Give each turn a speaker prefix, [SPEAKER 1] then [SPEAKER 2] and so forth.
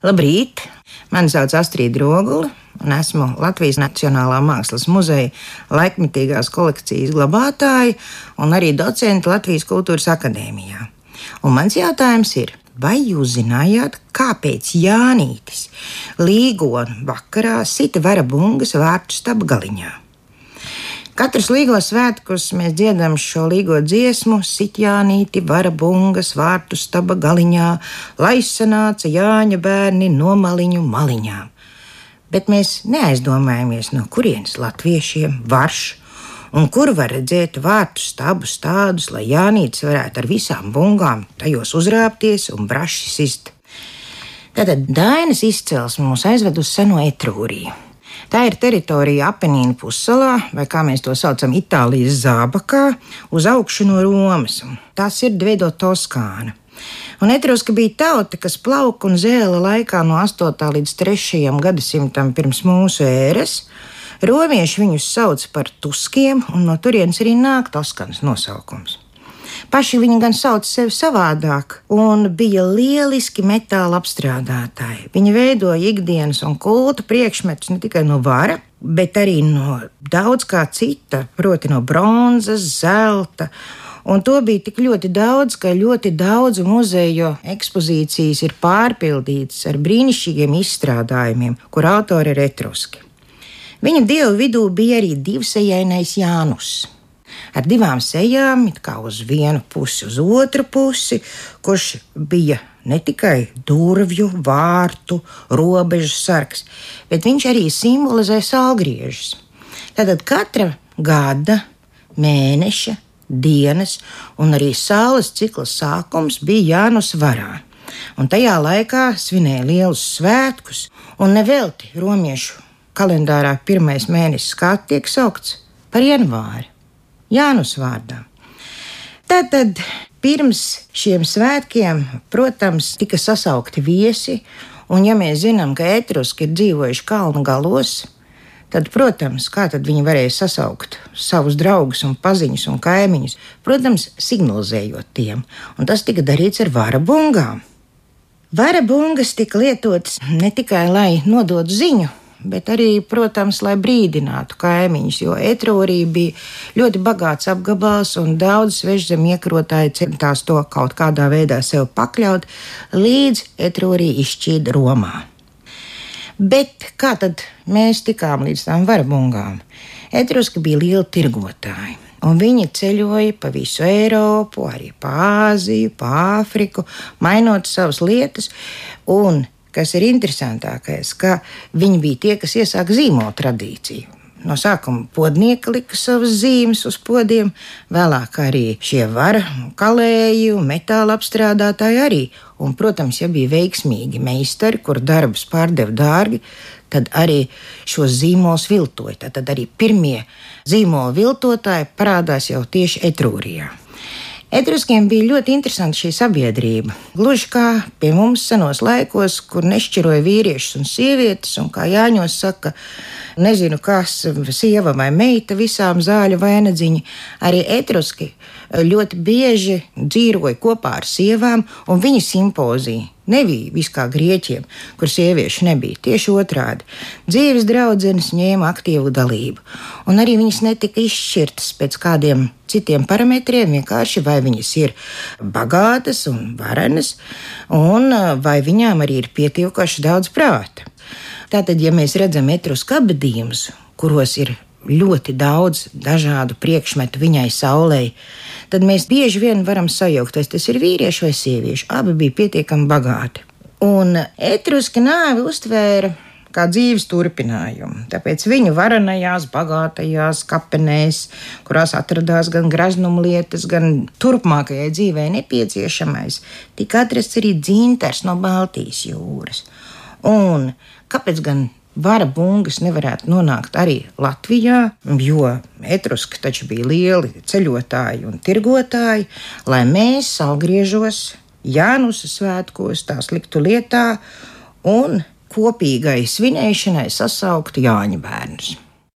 [SPEAKER 1] Labrīt! Mani sauc Astrid Rogula, un esmu Latvijas Nacionālā Mākslas muzeja laikmetīgās kolekcijas glabātāja un arī docente Latvijas Kultūras Akadēmijā. Un mans jautājums ir, vai jūs zinājāt, kāpēc Jānītis Līgo vakarā sita vara bungas vārtu staba galiņā? Katrs līgo svētkos mēs dziedam šo līgo dziesmu, sitjānīti, vara bungas, vārtu staba galiņā, lai sanāca Jāņa bērni no maliņu maliņām. Bet mēs neaizdomājamies, no kurienes latviešiem varš un kur var redzēt vārtu stabus tādus, lai Jānis varētu ar visām bungām tajos uzrāpties un braši sist. Tātad Dainas izcelsme mūs aizved uz seno Etrūriju. Tā ir teritorija Apenīna pussalā, vai kā mēs to saucam, Itālijas zābakā, uz augšu no Romas. Tas ir Dvedo Toskāna. Un etruska bija tauta, kas plauka un zēla laikā no 8. līdz 3. gadsimtam pirms mūsu ēras. Romieši viņus sauc par tuskiem, un no turienes arī nāk Toskanas nosaukums. Paši viņi gan sauc sevi savādāk, un bija lieliski metāla apstrādātāji. Viņi veidoja ikdienas un kulta priekšmetus ne tikai no vara, bet arī no daudz kā cita, proti, no bronzas, zelta. Un to bija tik ļoti daudz, ka ļoti daudz muzeju ekspozīcijas ir pārpildītas ar brīnišķīgiem izstrādājumiem, kur autori ir etruski. Viņa dievu vidū bija arī divsējainais Jānus ar divām sejām, it kā uz vienu pusi, uz otru pusi, kurš bija ne tikai durvju, vārtu, robežu sargs, bet viņš arī simbolizē sālgriežus. Tātad katra gada, mēneša, dienas un arī saules cikla sākums bija Jānus varā. Un tajā laikā svinēja lielus svētkus, un nevelti romiešu kalendārā pirmais mēnesis kā tiek saukts par janvāri. Jānus vārdā. Tātad pirms šiem svētkiem, protams, tika sasaukti viesi, un ja mēs zinām, ka etruski ir dzīvojuši kalnu galos, tad, protams, kā tad viņi varēja sasaukt savus draugus un paziņus un kaimiņus? Protams, signalizējot tiem, un tas tika darīts ar vara bungām. Vara bungas tika lietotas ne tikai lai nodotu ziņu, bet arī, protams, lai brīdinātu kaimiņus, jo Etrūrija bija ļoti bagāts apgabals un daudz svežzem iekrotāji centās to kaut kādā veidā sev pakļaut, līdz Etrūrija izšķīda Romā. Bet kā tad mēs tikām līdz tām varabungām? Etruski bija lieli tirgotāji. Un viņi ceļoja pa visu Eiropu, arī pa Āziju, pa Āfriku, mainot savas lietas. Un kas ir interesantākais, ka viņi bija tie, kas iesāka zīmola tradīciju. No sākuma podnieki lika savas zīmes uz podiem, vēlāk arī šie vara kalēji metāla apstrādātāji arī. Un, protams, ja bija veiksmīgi meistari, kur darbus pārdeva dārgi, tad arī šos zīmolus viltoja. Tad arī pirmie zīmola viltotāji parādās jau tieši Etrūrijā. Etruskiem bija ļoti interesanta šī sabiedrība. Gluži kā pie mums senos laikos, kur nešķiroja vīriešus un sievietes, un kā Jāņos saka, nezinu, kas sieva vai meita visām zāļu vainagdziņa, arī etruski ļoti bieži dzīvoja kopā ar sievām, un viņi simpozija Nebija viss kā grieķiem, kur sieviešu nebija. Tieši otrādi. Dzīves draudzenes ņēma aktīvu dalību, un arī viņas netika izšķirtas pēc kādiem citiem parametriem, vienkārši vai viņas ir bagātas un varenas, un vai viņām arī ir pietiekoši daudz prāta. Tātad, ja mēs redzam metrus kabadījumus, kuros ir ļoti daudz dažādu priekšmetu viņai saulē, tad mēs bieži vien varam sajaukt, vai tas ir vīrieši vai sievieši. Abi bija pietiekami bagāti. Un etruski nāvi uztvēra kā dzīves turpinājumu. Tāpēc viņu varenajās, bagātajās kapenēs, kurās atradās gan graznuma lietas, gan turpmākajai dzīvei nepieciešamais, tika atrasts arī dzintars no Baltijas jūras. Un kāpēc gan vara bungas nevarētu nonākt arī Latvijā, jo etruski taču bija lieli ceļotāji un tirgotāji, lai mēs salgriežos Jānusa svētkos tās liktu lietā un kopīgai svinēšanai sasauktu Jāņa bērnus.